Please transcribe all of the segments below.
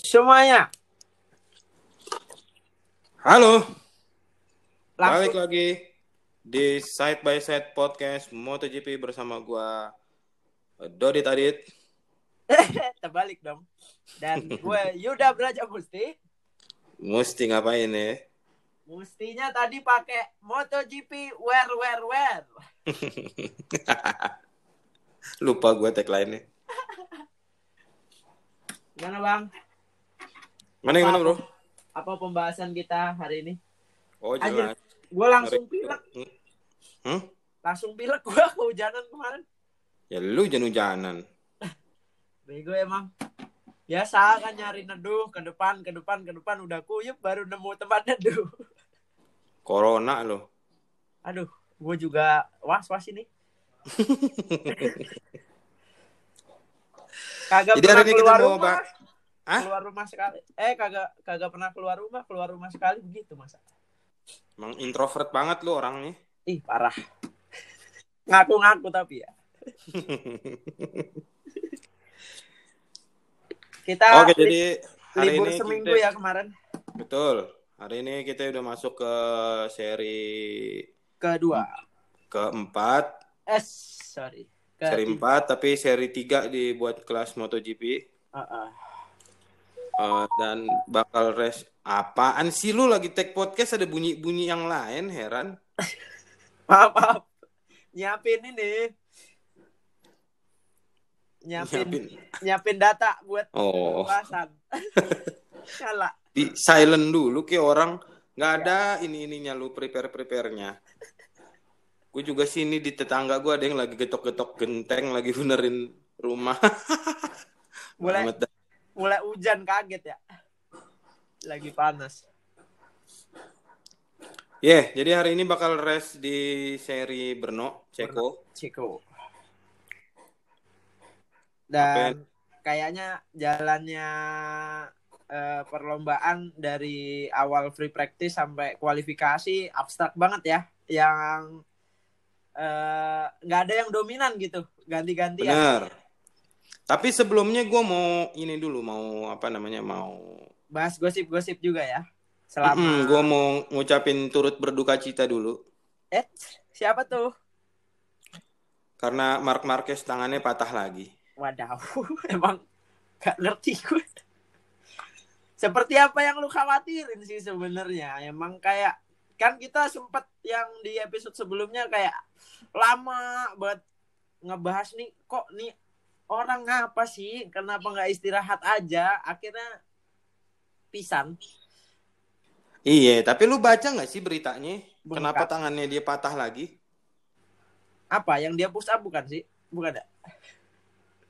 semuanya. Halo, Langsung balik lagi di Side by Side Podcast MotoGP bersama gua Dodit Adit. terbalik dong. Dan gue Yuda Braja Musti. Mesti ngapain ya? Mustinya tadi pakai MotoGP wear wear wear. Lupa gua tagline-nya. Gimana bang? Mana yang mana bro? Apa pembahasan kita hari ini? Oh jelas. Gue langsung pilek, Hmm? langsung pilek gue kehujanan kemarin. Ya lu jangan-jangan. Bego emang. Biasa kan nyari neduh ke depan, ke depan, ke depan udah kuyup baru nemu tempat neduh. Corona lo. Aduh, gue juga was-was ini. Kagak Jadi hari ini kita mau bahas- Hah? Keluar rumah sekali. Eh, kagak kagak pernah keluar rumah, keluar rumah sekali begitu masa. Emang introvert banget lu orangnya. Ih, parah. Ngaku-ngaku tapi ya. Kita Oke, jadi hari libur ini seminggu kita- ya kemarin. Betul. Hari ini kita udah masuk ke seri Kedua. keempat Eh, sorry. seri Ketiga. 4 tapi seri 3 dibuat kelas MotoGP Uh-uh. Eh, dan bakal res apaan sih lu lagi take podcast ada bunyi-bunyi yang lain heran Maaf, maaf. Nyiapin ini. Nyiapin, Nyiapin. nyiapin data buat oh pembahasan. Salah. di silent dulu kayak orang nggak ada ini ininya lu prepare preparenya gue juga sini di tetangga gue ada yang lagi getok-getok genteng lagi benerin rumah dah. Mulai hujan kaget ya. Lagi panas. Yeah, jadi hari ini bakal rest di seri Brno, Ceko. Apa Dan kayaknya jalannya eh, perlombaan dari awal free practice sampai kualifikasi abstrak banget ya. Yang eh, nggak ada yang dominan gitu. Ganti-gantian. Bener. Tapi sebelumnya gue mau ini dulu, mau apa namanya, mau Bahas gosip-gosip juga ya. Selama gue mau ngucapin turut berduka cita dulu Eh, siapa tuh? karena Mark Marquez tangannya patah lagi. Wadaw, emang gak ngerti gue. Seperti apa yang lu khawatirin sih sebenarnya? Emang kayak kan kita sempet yang di episode sebelumnya kayak lama buat ngebahas nih kok nih orang ngapa sih? Kenapa nggak istirahat aja? Akhirnya pisan. Iya, tapi lu baca nggak sih beritanya? Bengkak. Kenapa tangannya dia patah lagi? Apa yang dia push up bukan sih? Bukan ada.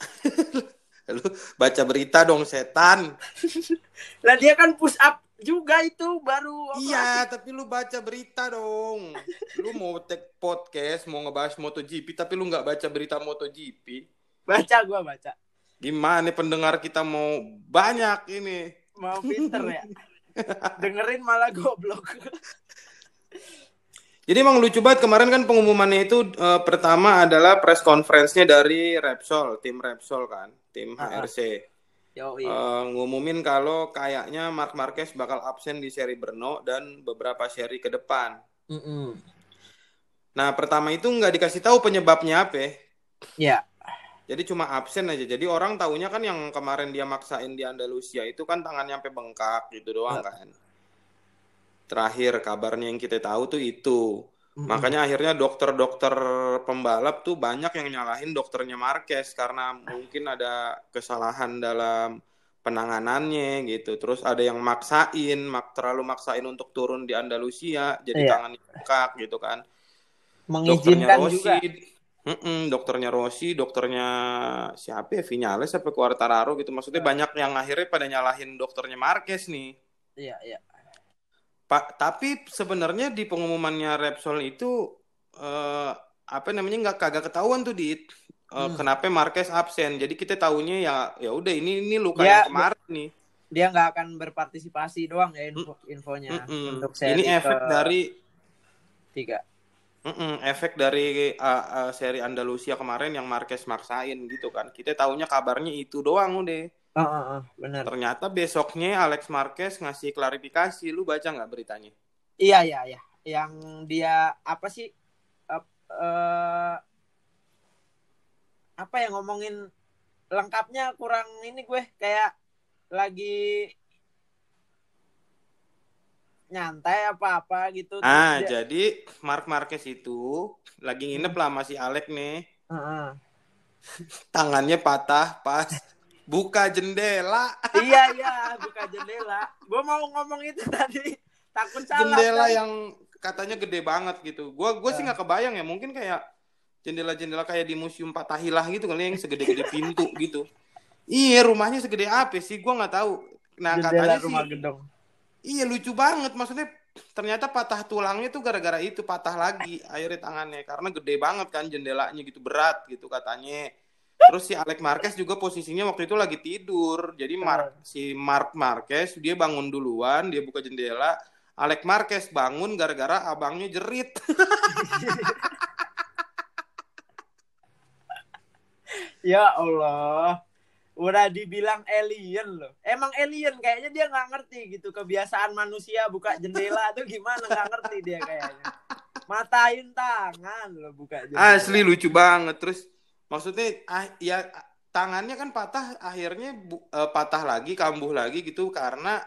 Lu baca berita dong, setan. Lah dia kan push up juga itu baru Iya, tapi lu baca berita dong. Lu mau take podcast, mau ngebahas MotoGP, tapi lu nggak baca berita MotoGP. Baca gua baca. Gimana pendengar kita mau banyak ini? Mau pinter ya. Dengerin malah goblok. Jadi emang lucu banget kemarin kan pengumumannya itu eh, pertama adalah press conference-nya dari Repsol, tim Repsol kan, tim Ah, ah. HRC. Yo, Eh, ngumumin kalau kayaknya Mark Marquez bakal absen di seri Brno dan beberapa seri ke depan. Nah pertama itu nggak dikasih tahu penyebabnya apa. Ya. Jadi cuma absen aja. Jadi orang taunya kan yang kemarin dia maksain di Andalusia itu kan tangannya sampai bengkak gitu doang kan. Terakhir kabarnya yang kita tahu tuh itu. Makanya akhirnya dokter-dokter pembalap tuh banyak yang nyalahin dokternya Marquez karena mungkin ada kesalahan dalam penanganannya gitu. Terus ada yang maksain, mak terlalu maksain untuk turun di Andalusia, jadi Iya. tangannya bengkak gitu kan. Dokternya mengizinkan Rossi, juga. Mm-mm, dokternya Rossi, dokternya siapa ya, Vinales sampai Quartararo gitu. Maksudnya banyak yang akhirnya pada nyalahin dokternya Marquez nih. Iya, iya. Pak, tapi sebenarnya di pengumumannya Repsol itu eh, apa namanya nggak kagak ketahuan tuh di Hmm. kenapa Marquez absen. Jadi kita tahunya ya ya udah ini ini luka Ya, yang kemarin nih. Dia nggak akan berpartisipasi doang ya info infonya Mm-mm. untuk seri Ini efek ke dari tiga. Mm-mm, efek dari uh, uh, seri Andalusia kemarin yang Marquez maksain gitu kan. Kita taunya kabarnya itu doang udah. Uh, uh, uh, benar. Ternyata besoknya Alex Marquez ngasih klarifikasi. Lu baca nggak beritanya? Iya iya iya. Yang dia apa sih? Uh, uh, apa ya ngomongin lengkapnya kurang ini gue kayak lagi nyantai apa-apa gitu. Ah, Dia- jadi Mark Marquez itu lagi nginep lah masih Alex nih. Uh, uh. Tangannya patah pas buka jendela. iya iya buka jendela. Gue mau ngomong itu tadi takut salah. Jendela kan. yang katanya gede banget gitu. Gua gua sih nggak kebayang ya, mungkin kayak jendela-jendela kayak di museum Patahilah gitu kali yang segede-gede pintu gitu. Iya, rumahnya segede apa sih? Gua nggak tahu. Nah, jendela katanya sih rumah gedung. Iya lucu banget maksudnya ternyata patah tulangnya tuh gara-gara itu patah lagi akhirnya tangannya karena gede banget kan jendelanya gitu berat gitu katanya. Terus si Alex Marquez juga posisinya waktu itu lagi tidur. Jadi Mark, si Mark Marquez dia bangun duluan, dia buka jendela. Alex Marquez bangun gara-gara abangnya jerit. Ya Allah. Udah dibilang alien loh. Emang alien kayaknya dia nggak ngerti gitu kebiasaan manusia buka jendela tuh gimana nggak ngerti dia kayaknya. Matain tangan loh buka jendela. Asli lucu banget. Terus maksudnya ah, ya tangannya kan patah akhirnya bu- eh, patah lagi, kambuh lagi gitu karena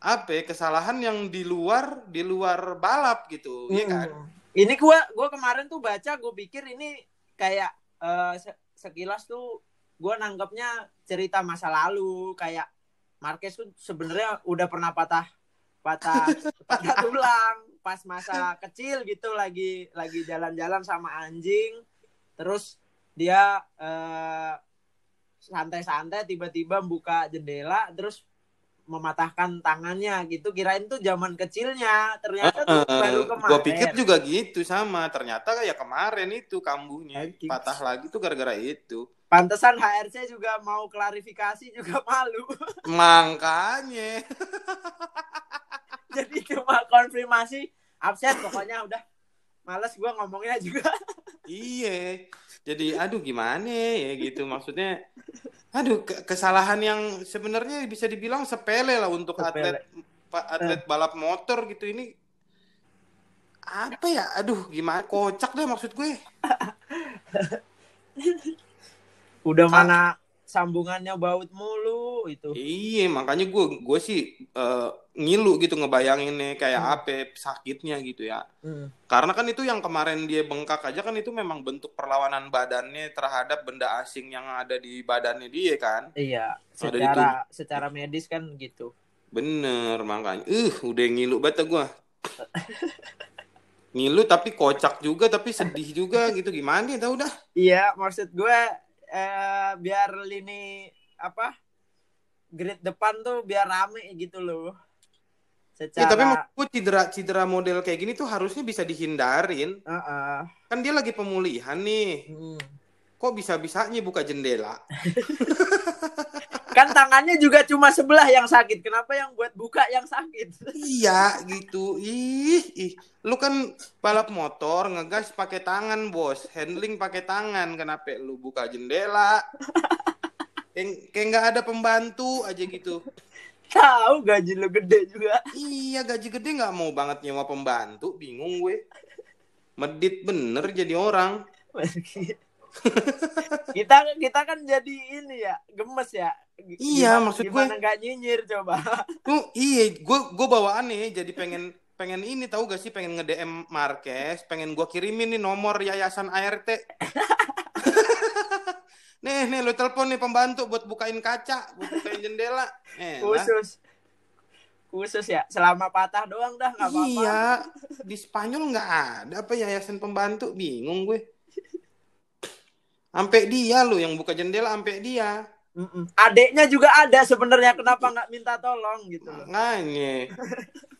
apa ya, kesalahan yang di luar di luar balap gitu, iya kan? Hmm. Ini gua gua kemarin tuh baca gue pikir ini kayak eh, se- sekilas tuh gua nanggapnya cerita masa lalu kayak Marquez tuh sebenarnya udah pernah patah patah patah tulang pas masa kecil gitu lagi lagi jalan-jalan sama anjing terus dia eh, santai-santai tiba-tiba buka jendela terus mematahkan tangannya gitu kirain tuh zaman kecilnya ternyata tuh baru kemarin Gue pikir juga gitu sama. Ternyata ya kemarin itu kambuhnya patah lagi tuh gara-gara itu. Pantesan HRC juga mau klarifikasi juga malu. Makanya. Jadi cuma konfirmasi absen pokoknya udah males gua ngomongnya juga. Iya. Jadi aduh gimana ya gitu maksudnya. Aduh ke- kesalahan yang sebenarnya bisa dibilang sepele lah untuk Sepele. atlet atlet balap motor gitu ini apa ya aduh gimana kocak deh maksud gue Udah mana sambungannya baut mulu itu. iya makanya gue gue sih eh, ngilu gitu ngebayanginnya kayak Hmm. apa sakitnya gitu ya Hmm. karena kan itu yang kemarin dia bengkak aja kan itu memang bentuk perlawanan badannya terhadap benda asing yang ada di badannya dia kan Iya, secara secara medis kan gitu. Bener makanya. Uh, udah ngilu banget gue. ngilu tapi kocak juga tapi sedih juga gitu gimana ya tau dah. Iya, maksud gue eh, biar lini apa grid depan tuh biar rame gitu loh. Ya, Secara tapi maksud gue cedera cedera model kayak gini tuh harusnya bisa dihindarin. Heeh. Kan dia lagi pemulihan nih. Hmm. Kok bisa-bisanya buka jendela? Kan tangannya juga cuma sebelah yang sakit. Kenapa yang buat buka yang sakit? iya gitu. Ih, ih. Lu kan balap motor ngegas pakai tangan, Bos. Handling pakai tangan. Kenapa lu buka jendela? Kayak kayak nggak ada pembantu aja gitu. Tahu gaji lo gede juga. Iya gaji gede nggak mau banget nyewa pembantu, bingung gue. Medit bener jadi orang. kita kita kan jadi ini ya gemes ya. Iya, Gimana- maksud gue- gimana nggak nyinyir coba. Tuh iya, gue gue bawaan nih jadi pengen pengen ini tahu gak sih pengen nge DM Marquez, pengen gue kirimin nih nomor yayasan ART. nih nih lu telepon nih pembantu buat bukain kaca, buat bukain jendela. Eh, lah. Khusus khusus ya selama patah doang dah nggak apa-apa. Iya, di Spanyol nggak ada apa yayasan pembantu, bingung gue. Sampai dia lo yang buka jendela, sampai dia. Mm-mm. Adeknya juga ada sebenarnya kenapa nggak minta tolong gitu loh. Makanya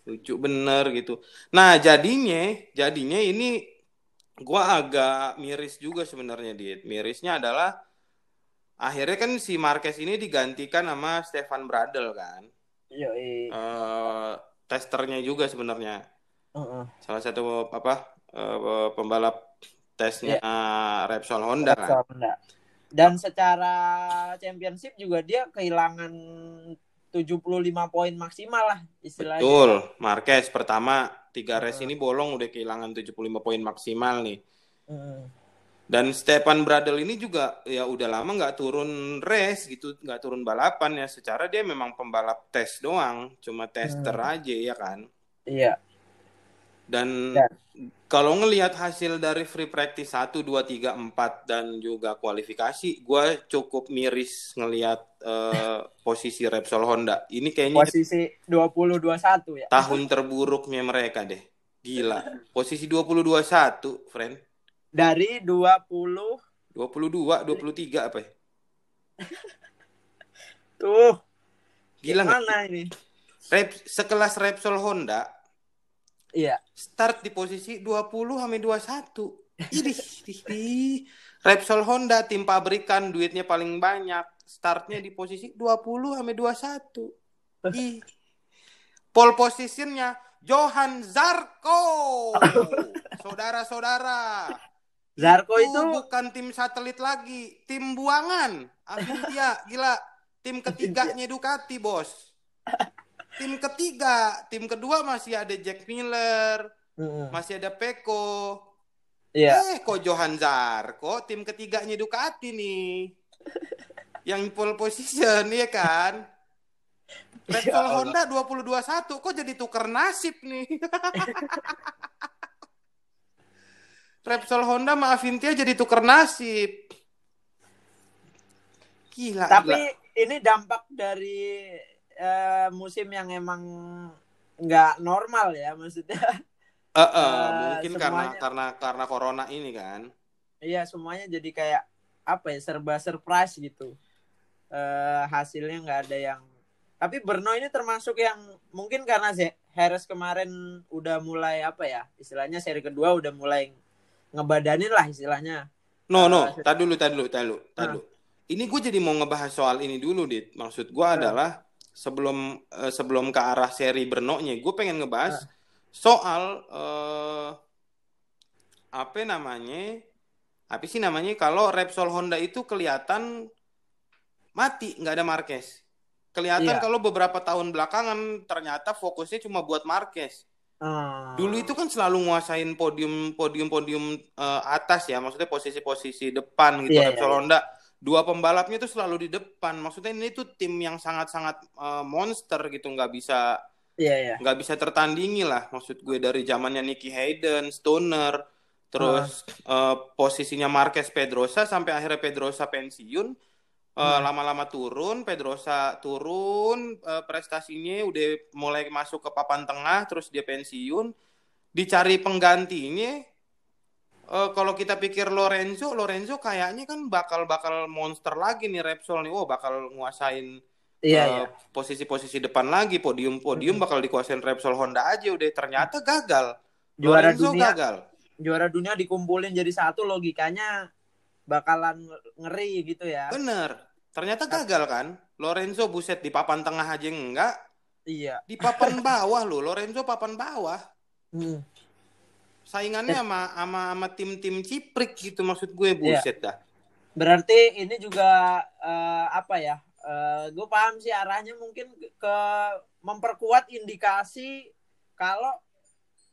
lucu bener gitu. Nah jadinya, jadinya ini gua agak miris juga sebenarnya Dit. Mirisnya adalah akhirnya kan si Marquez ini digantikan sama Stefan Bradl kan. Yoi. Eh, testernya juga sebenarnya. Heeh. Salah satu apa eh, pembalap tesnya Repsol Honda kan. Repsol Honda. Dan secara championship juga dia kehilangan 75 poin maksimal lah istilahnya. Betul. Marquez pertama tiga race Hmm. ini bolong udah kehilangan 75 poin maksimal nih. Hmm. Dan Stepan Bradel ini juga ya udah lama nggak turun race gitu, nggak turun balapan ya. Secara dia memang pembalap tes doang, cuma tester Hmm. aja ya kan. Iya. Dan Dan- kalau ngelihat hasil dari free practice 1, 2, 3, 4 dan juga kualifikasi, gue cukup miris ngelihat eh, posisi Repsol Honda. Ini kayaknya Posisi 20-21 ya. tahun terburuknya mereka deh. Gila. Posisi 20-21, friend. Dari 20 22, 23 apa ya? tuh Gila mana ini? Rep, sekelas Repsol Honda Iya. start di posisi 20 sampai 21. Idih, idih, idih. Repsol Honda tim pabrikan duitnya paling banyak. Startnya di posisi 20 sampai 21. Ih. Pole positionnya Johan Zarco. Saudara-saudara. Zarko itu bukan tim satelit lagi, tim buangan. Avintia, gila. Tim ketiganya Ducati, Bos. Tim ketiga, tim kedua masih ada Jack Miller, Mm-mm. masih ada Peko. Iya. Eh, kok Johan Zarco, tim ketiganya Ducati nih. Yang pole position, ya kan? Ya Repsol Allah. Honda 2021, kok jadi tuker nasib nih? Repsol Honda sama Avintia jadi tuker nasib. Gila, Tapi gila. ini dampak dari eh, musim yang emang nggak normal ya maksudnya. Eh, eh, eh, mungkin karena semuanya- karena karena corona ini kan. Iya semuanya jadi kayak apa ya serba surprise gitu. Eh hasilnya nggak ada yang. Tapi Berno ini termasuk yang mungkin karena Harris kemarin udah mulai apa ya istilahnya seri kedua udah mulai ngebadanin lah istilahnya. No, no, tadi dulu, tadi dulu, tadi dulu, tadi Ah. dulu. Ini gue jadi mau ngebahas soal ini dulu, Dit. Maksud gue Ah. adalah sebelum eh, sebelum ke arah seri Brno-nya, gue pengen Ah. ngebahas soal eh, apa namanya? Apa sih namanya? Kalau Repsol Honda itu kelihatan mati, nggak ada Marquez. Kelihatan Iya. kalau beberapa tahun belakangan ternyata fokusnya cuma buat Marquez. Ah. Dulu itu kan selalu nguasain podium podium podium eh, atas ya, maksudnya posisi-posisi depan gitu Iya, Repsol iya. Honda. Dua pembalapnya tuh selalu di depan. Maksudnya ini tuh tim yang sangat-sangat eh, monster gitu, nggak bisa iya. nggak bisa tertandingi lah. Maksud gue dari zamannya Nicky Hayden, Stoner, terus eh, posisinya Marquez Pedrosa sampai akhirnya Pedrosa pensiun. Eh, Hmm. lama-lama turun, Pedrosa turun, prestasinya udah mulai masuk ke papan tengah, terus dia pensiun, dicari penggantinya. Eh, kalau kita pikir Lorenzo, Lorenzo kayaknya kan bakal bakal monster lagi nih Repsol nih, oh bakal nguasain Iya eh, iya. posisi-posisi depan lagi, podium-podium Hmm. bakal dikuasain Repsol Honda aja, udah ternyata gagal. Juara Lorenzo dunia gagal. juara dunia dikumpulin jadi satu logikanya bakalan ngeri gitu ya. Bener. Ternyata gagal kan? Lorenzo buset di papan tengah aja enggak, Iya. di papan bawah loh. Lorenzo papan bawah. Hmm. Saingannya sama sama sama tim-tim ciprik gitu maksud gue buset dah. Berarti ini juga eh, apa ya? gue paham sih arahnya mungkin ke memperkuat indikasi kalau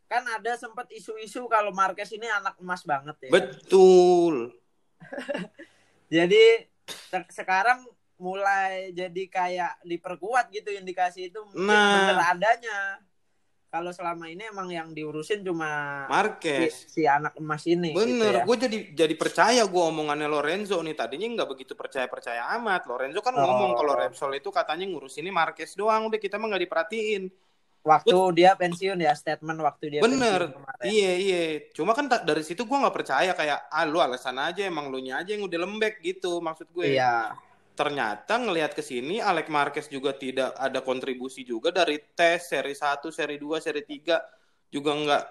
kan ada sempat isu-isu kalau Marquez ini anak emas banget ya. Betul. Jadi se- sekarang mulai jadi kayak diperkuat gitu indikasi itu mungkin Nah. bener adanya. Kalau selama ini emang yang diurusin cuma si, Marquez. si anak emas ini. Bener, Gitu ya. gue jadi jadi percaya gue omongannya Lorenzo nih tadinya nggak begitu percaya percaya amat. Lorenzo kan Oh. ngomong kalau Repsol itu katanya ngurus ini Marquez doang, udah kita mah nggak diperhatiin. Waktu dia pensiun ya statement waktu dia Bener, pensiun kemarin. iya iya. Cuma kan dari situ gue nggak percaya kayak ah lu alasan aja emang lu nya aja yang udah lembek gitu maksud gue. Iya. Ternyata ngelihat ke sini Alex Marquez juga tidak ada kontribusi juga dari tes seri 1, seri 2, seri 3 juga nggak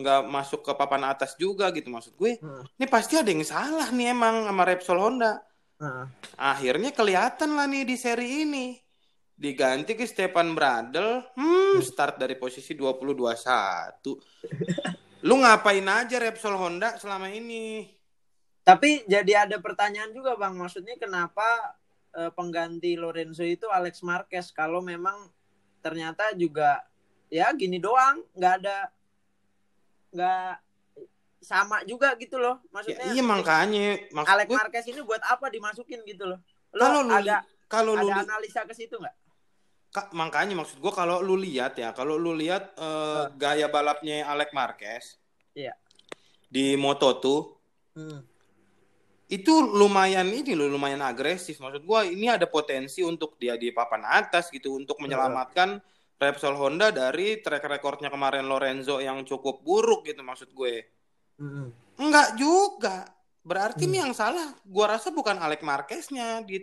nggak masuk ke papan atas juga gitu maksud gue. Hmm. Ini pasti ada yang salah nih emang sama Repsol Honda. Heeh. Akhirnya kelihatan lah nih di seri ini. Diganti ke Stepan Bradel. Hmm, start dari posisi 20-21. Lu ngapain aja Repsol Honda selama ini? Tapi jadi ada pertanyaan juga bang, maksudnya kenapa uh, pengganti Lorenzo itu Alex Marquez kalau memang ternyata juga ya gini doang, nggak ada nggak sama juga gitu loh, maksudnya. Ya, iya makanya. Maksud Alex gue... Marquez ini buat apa dimasukin gitu loh? Lo kalau lu, ada kalau ada lu analisa ke situ nggak? Ka, makanya maksud gue kalau lu lihat ya, kalau lu lihat uh, uh. gaya balapnya Alex Marquez, iya. di Moto tuh, hmm itu lumayan ini loh lumayan agresif. Maksud gua ini ada potensi untuk dia di papan atas gitu untuk menyelamatkan Repsol Honda dari track recordnya kemarin Lorenzo yang cukup buruk gitu maksud gue. Mm. enggak juga. Berarti mm. nih yang salah. Gua rasa bukan Alex Marqueznya di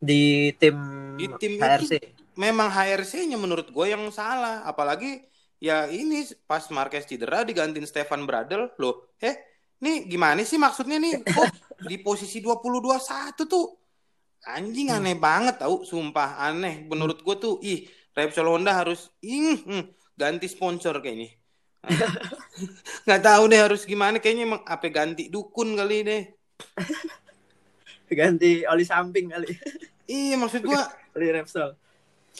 di tim di tim HRC itu, memang HRC-nya menurut gue yang salah. Apalagi ya ini pas Marquez cedera digantiin Stefan Bradl. Loh eh nih gimana sih maksudnya nih? Kok di posisi 2021 tuh. Anjing hmm. aneh hmm. banget tau sumpah aneh. Menurut gue tuh ih Repsol Honda harus ing hmm, ganti sponsor kayaknya. Nggak tahu deh harus gimana kayaknya emang apa ganti dukun kali deh. Ganti oli samping kali. Iya maksud gue oli Repsol.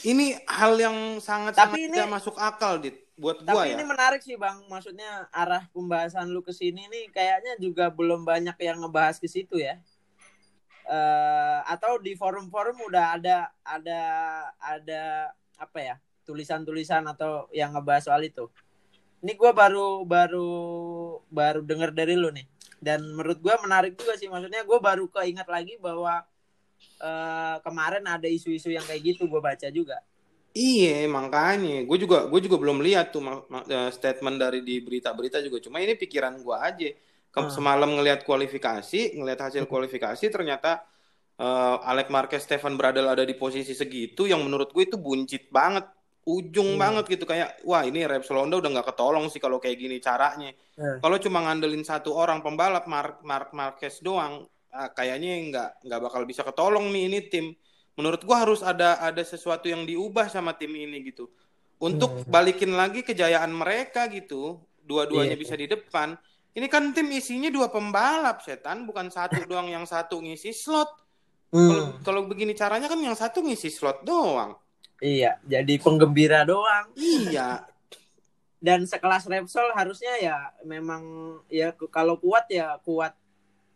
Ini hal yang sangat tapi sangat ini tidak masuk akal dit buat Tapi gua ya. ini menarik sih Bang, maksudnya arah pembahasan lu ke sini nih kayaknya juga belum banyak yang ngebahas ke situ ya. Uh, atau di forum-forum udah ada ada ada apa ya tulisan-tulisan atau yang ngebahas soal itu. Ini gue baru baru baru dengar dari lu nih dan menurut gue menarik juga sih maksudnya gue baru keinget lagi bahwa uh, kemarin ada isu-isu yang kayak gitu gue baca juga Iya, makanya gue juga gue juga belum lihat tuh uh, statement dari di berita-berita juga. Cuma ini pikiran gue aja. Ke hmm. Semalam ngelihat kualifikasi, ngelihat hasil hmm. kualifikasi, ternyata uh, Alex Marquez, Stefan Bradl ada di posisi segitu, yang menurut gue itu buncit banget, ujung hmm. banget gitu kayak, wah ini Repsol Honda udah nggak ketolong sih kalau kayak gini caranya. Hmm. Kalau cuma ngandelin satu orang pembalap Mark Mark Marquez doang, uh, kayaknya nggak nggak bakal bisa ketolong nih ini tim menurut gua harus ada ada sesuatu yang diubah sama tim ini gitu. Untuk hmm. balikin lagi kejayaan mereka gitu dua-duanya yeah. bisa di depan. Ini kan tim isinya dua pembalap setan. Bukan satu doang yang satu ngisi slot. Hmm. kalau begini caranya kan yang satu ngisi slot doang. Iya jadi penggembira doang. Iya. Dan sekelas Repsol harusnya ya memang ya kalau kuat ya kuat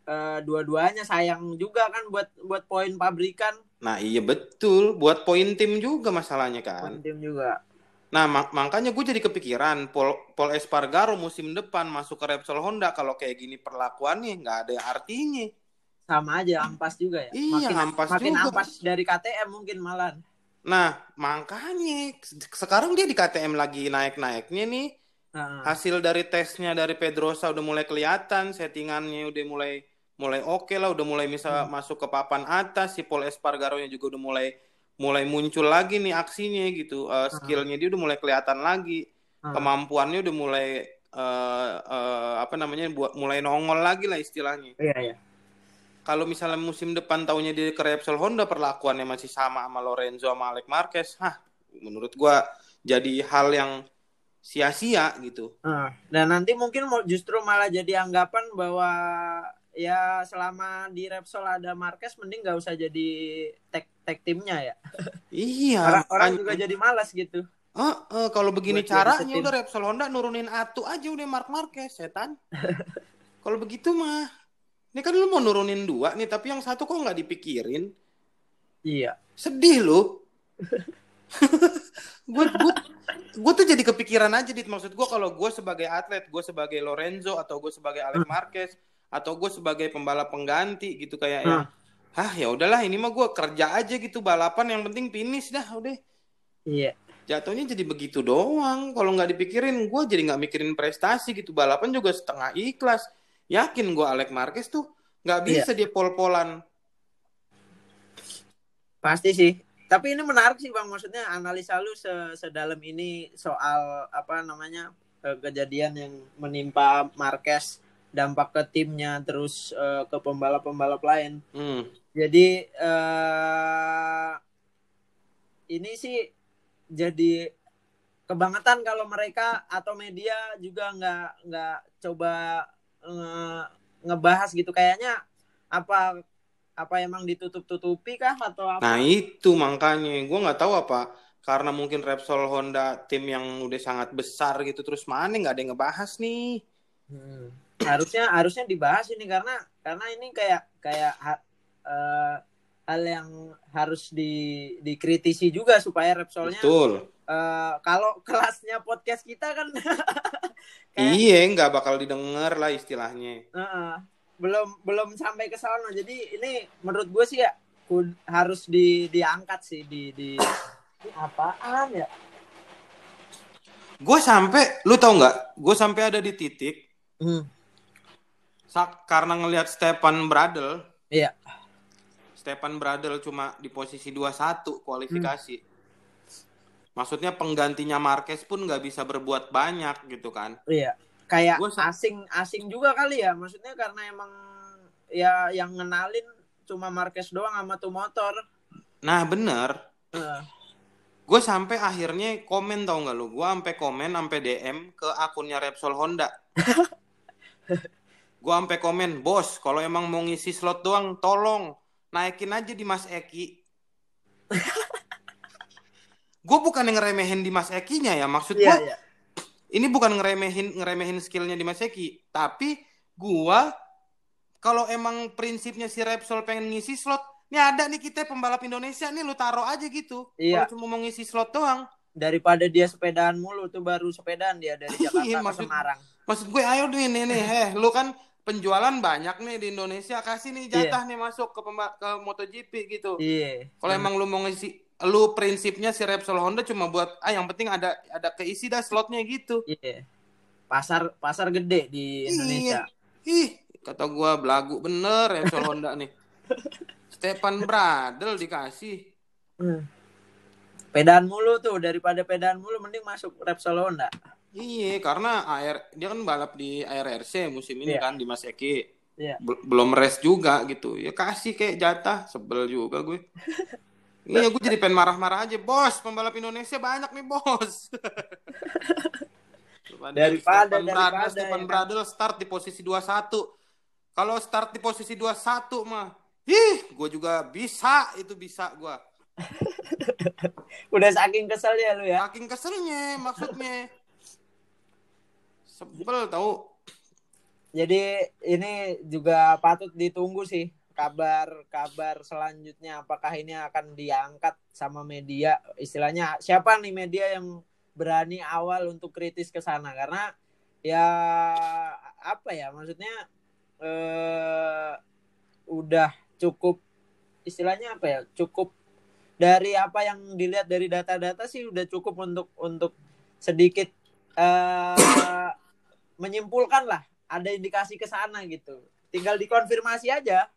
uh, dua-duanya sayang juga kan buat buat poin pabrikan Nah iya betul, buat poin tim juga masalahnya kan. Poin tim juga. Nah mak makanya gue jadi kepikiran Paul, Paul Espargaro musim depan masuk ke Repsol Honda kalau kayak gini perlakuannya nggak ada artinya. Sama aja ampas juga ya. Iya makin, ampas makin juga. ampas dari KTM mungkin malah. Nah makanya sekarang dia di KTM lagi naik-naiknya nih. Uh. Hasil dari tesnya dari Pedrosa udah mulai kelihatan, settingannya udah mulai mulai oke okay lah udah mulai bisa hmm. masuk ke papan atas si Paul Espargaro nya juga udah mulai mulai muncul lagi nih aksinya gitu uh, skillnya dia udah mulai kelihatan lagi hmm. kemampuannya udah mulai uh, uh, apa namanya buat mulai nongol lagi lah istilahnya iya iya kalau misalnya musim depan tahunnya dia ke Repsol Honda perlakuannya masih sama sama Lorenzo sama Alex Marquez hah menurut gua jadi hal yang sia-sia gitu. dan nanti mungkin justru malah jadi anggapan bahwa ya selama di Repsol ada Marquez mending nggak usah jadi tag tag timnya ya. Iya. Orang, orang juga jadi malas gitu. Oh, uh, kalau begini Buat caranya udah Repsol Honda nurunin Atu aja udah Mark Marquez setan. kalau begitu mah, ini kan lu mau nurunin dua nih tapi yang satu kok nggak dipikirin. Iya. Sedih lu. gue gue gue tuh jadi kepikiran aja dit maksud gue kalau gue sebagai atlet gue sebagai Lorenzo atau gue sebagai Alex. Marquez atau gue sebagai pembalap pengganti gitu kayak hmm. ya ah ya udahlah ini mah gue kerja aja gitu balapan yang penting finish dah udah. Iya. Jatuhnya jadi begitu doang. Kalau nggak dipikirin gue jadi nggak mikirin prestasi gitu. Balapan juga setengah ikhlas. Yakin gue Alex Marquez tuh nggak iya. bisa iya. dia pol-polan. Pasti sih. Tapi ini menarik sih bang. Maksudnya analisa lu sedalam ini soal apa namanya eh, kejadian yang menimpa Marquez dampak ke timnya terus uh, ke pembalap-pembalap lain. Hmm. Jadi uh, ini sih jadi kebangetan kalau mereka atau media juga nggak nggak coba uh, ngebahas gitu kayaknya apa apa emang ditutup-tutupi kah atau apa? Nah itu makanya gue nggak tahu apa karena mungkin Repsol Honda tim yang udah sangat besar gitu terus mana nggak ada yang ngebahas nih. Hmm. Harusnya harusnya dibahas ini karena karena ini kayak kayak uh, hal yang harus di dikritisi juga supaya Repsolnya. Betul. Uh, kalau kelasnya podcast kita kan. kayak, iya nggak bakal didengar lah istilahnya. Uh -uh belum belum sampai ke sana jadi ini menurut gue sih ya harus di diangkat sih di di apaan ya gue sampai lu tau nggak gue sampai ada di titik hmm. Sak karena ngelihat Stefan Bradel iya. Stefan Bradel cuma di posisi 21 kualifikasi. Hmm. maksudnya penggantinya Marquez pun nggak bisa berbuat banyak gitu kan. Iya. Kayak gua asing asing juga kali ya. Maksudnya karena emang ya yang ngenalin cuma Marquez doang sama tuh motor. Nah bener. Uh. gue sampai akhirnya komen tau nggak lu? Gue sampai komen sampai DM ke akunnya Repsol Honda gue sampai komen bos kalau emang mau ngisi slot doang tolong naikin aja di Mas Eki gue bukan yang ngeremehin di Mas Ekinya ya maksud gue yeah, yeah ini bukan ngeremehin ngeremehin skillnya di Maseki, tapi gua kalau emang prinsipnya si Repsol pengen ngisi slot, ini ada nih kita pembalap Indonesia nih lu taruh aja gitu. Iya. Kalau cuma mau ngisi slot doang. Daripada dia sepedaan mulu tuh baru sepedaan dia dari Jakarta iya, maksud, ke Semarang. Maksud gue ayo nih nih nih, heh, lu kan penjualan banyak nih di Indonesia kasih nih jatah yeah. nih masuk ke ke MotoGP gitu. Iya. Kalau hmm. emang lu mau ngisi lu prinsipnya si Repsol Honda cuma buat ah yang penting ada ada keisi dah slotnya gitu. Iya. Pasar pasar gede di Indonesia. Iya. Ih, kata gua belagu bener Repsol Honda nih. Stefan Bradel dikasih. Hmm. Pedaan mulu tuh daripada pedaan mulu mending masuk Repsol Honda. Iya, karena AR dia kan balap di ARRC musim ini yeah. kan di Mas Eki. Yeah. Belum rest juga gitu. Ya kasih kayak jatah, sebel juga gue. Iya, gue jadi pengen marah-marah aja, bos. Pembalap Indonesia banyak nih, bos. daripada Stefan Bradel, Stefan ya Bradel start di posisi 21. Kalau start di posisi 21 mah, ih, gue juga bisa, itu bisa gue. Udah saking kesel ya lu ya? Saking keselnya maksudnya. Sebel tau. Jadi ini juga patut ditunggu sih kabar-kabar selanjutnya apakah ini akan diangkat sama media istilahnya siapa nih media yang berani awal untuk kritis ke sana karena ya apa ya maksudnya eh, udah cukup istilahnya apa ya cukup dari apa yang dilihat dari data-data sih udah cukup untuk untuk sedikit eh, menyimpulkan lah ada indikasi ke sana gitu tinggal dikonfirmasi aja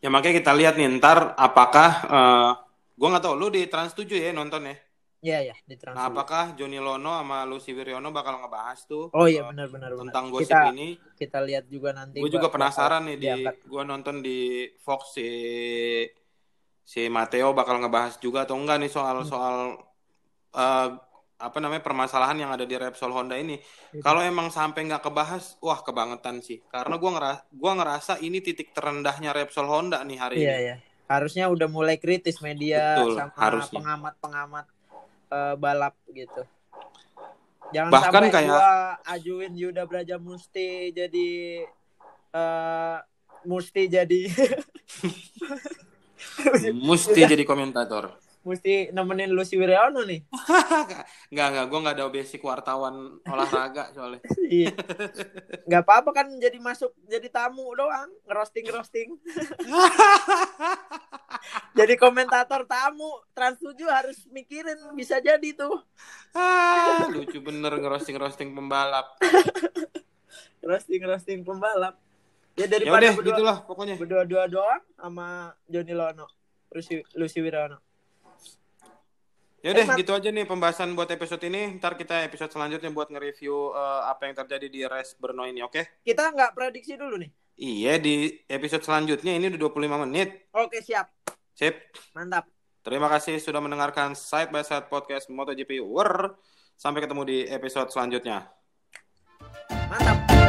Ya makanya kita lihat nih ntar apakah uh, eh, gue nggak tahu lu di Trans 7 ya nonton ya? Iya ya di Trans. Nah, apakah Joni Lono sama Lucy Wiryono bakal ngebahas tuh? Oh iya benar benar tentang gosip kita, ini. Kita lihat juga nanti. Gue juga penasaran nih di gue nonton di Fox si si Matteo bakal ngebahas juga atau enggak nih soal hmm. soal uh, apa namanya permasalahan yang ada di Repsol Honda ini. Itu. Kalau emang sampai nggak kebahas, wah kebangetan sih. Karena gue ngerasa gua ngerasa ini titik terendahnya Repsol Honda nih hari iya, ini. Iya. Harusnya udah mulai kritis media Betul, sama pengamat-pengamat uh, balap gitu. Jangan Bahkan sampai kayak gua ajuin Yuda Braja Musti jadi uh, Musti jadi Musti jadi komentator mesti nemenin lu si Wiryono nih. Enggak, enggak. Gue nggak ada basic wartawan olahraga soalnya. iya. Nggak apa-apa kan jadi masuk jadi tamu doang. Ngerosting-ngerosting. jadi komentator tamu. Trans 7 harus mikirin bisa jadi tuh. ah, lucu bener ngerosting-ngerosting pembalap. Ngerosting-ngerosting pembalap. Ya daripada Yaudah, berdua, gitulah pokoknya. Berdua-dua doang sama Joni Lono. Lucy, Lucy Wiryono. Ya udah gitu aja nih pembahasan buat episode ini. Ntar kita episode selanjutnya buat nge-review uh, apa yang terjadi di race Brno ini, oke? Okay? Kita nggak prediksi dulu nih. Iya, di episode selanjutnya ini udah 25 menit. Oke, siap. Sip. Mantap. Terima kasih sudah mendengarkan Side by Side Podcast MotoGP War. Sampai ketemu di episode selanjutnya. Mantap.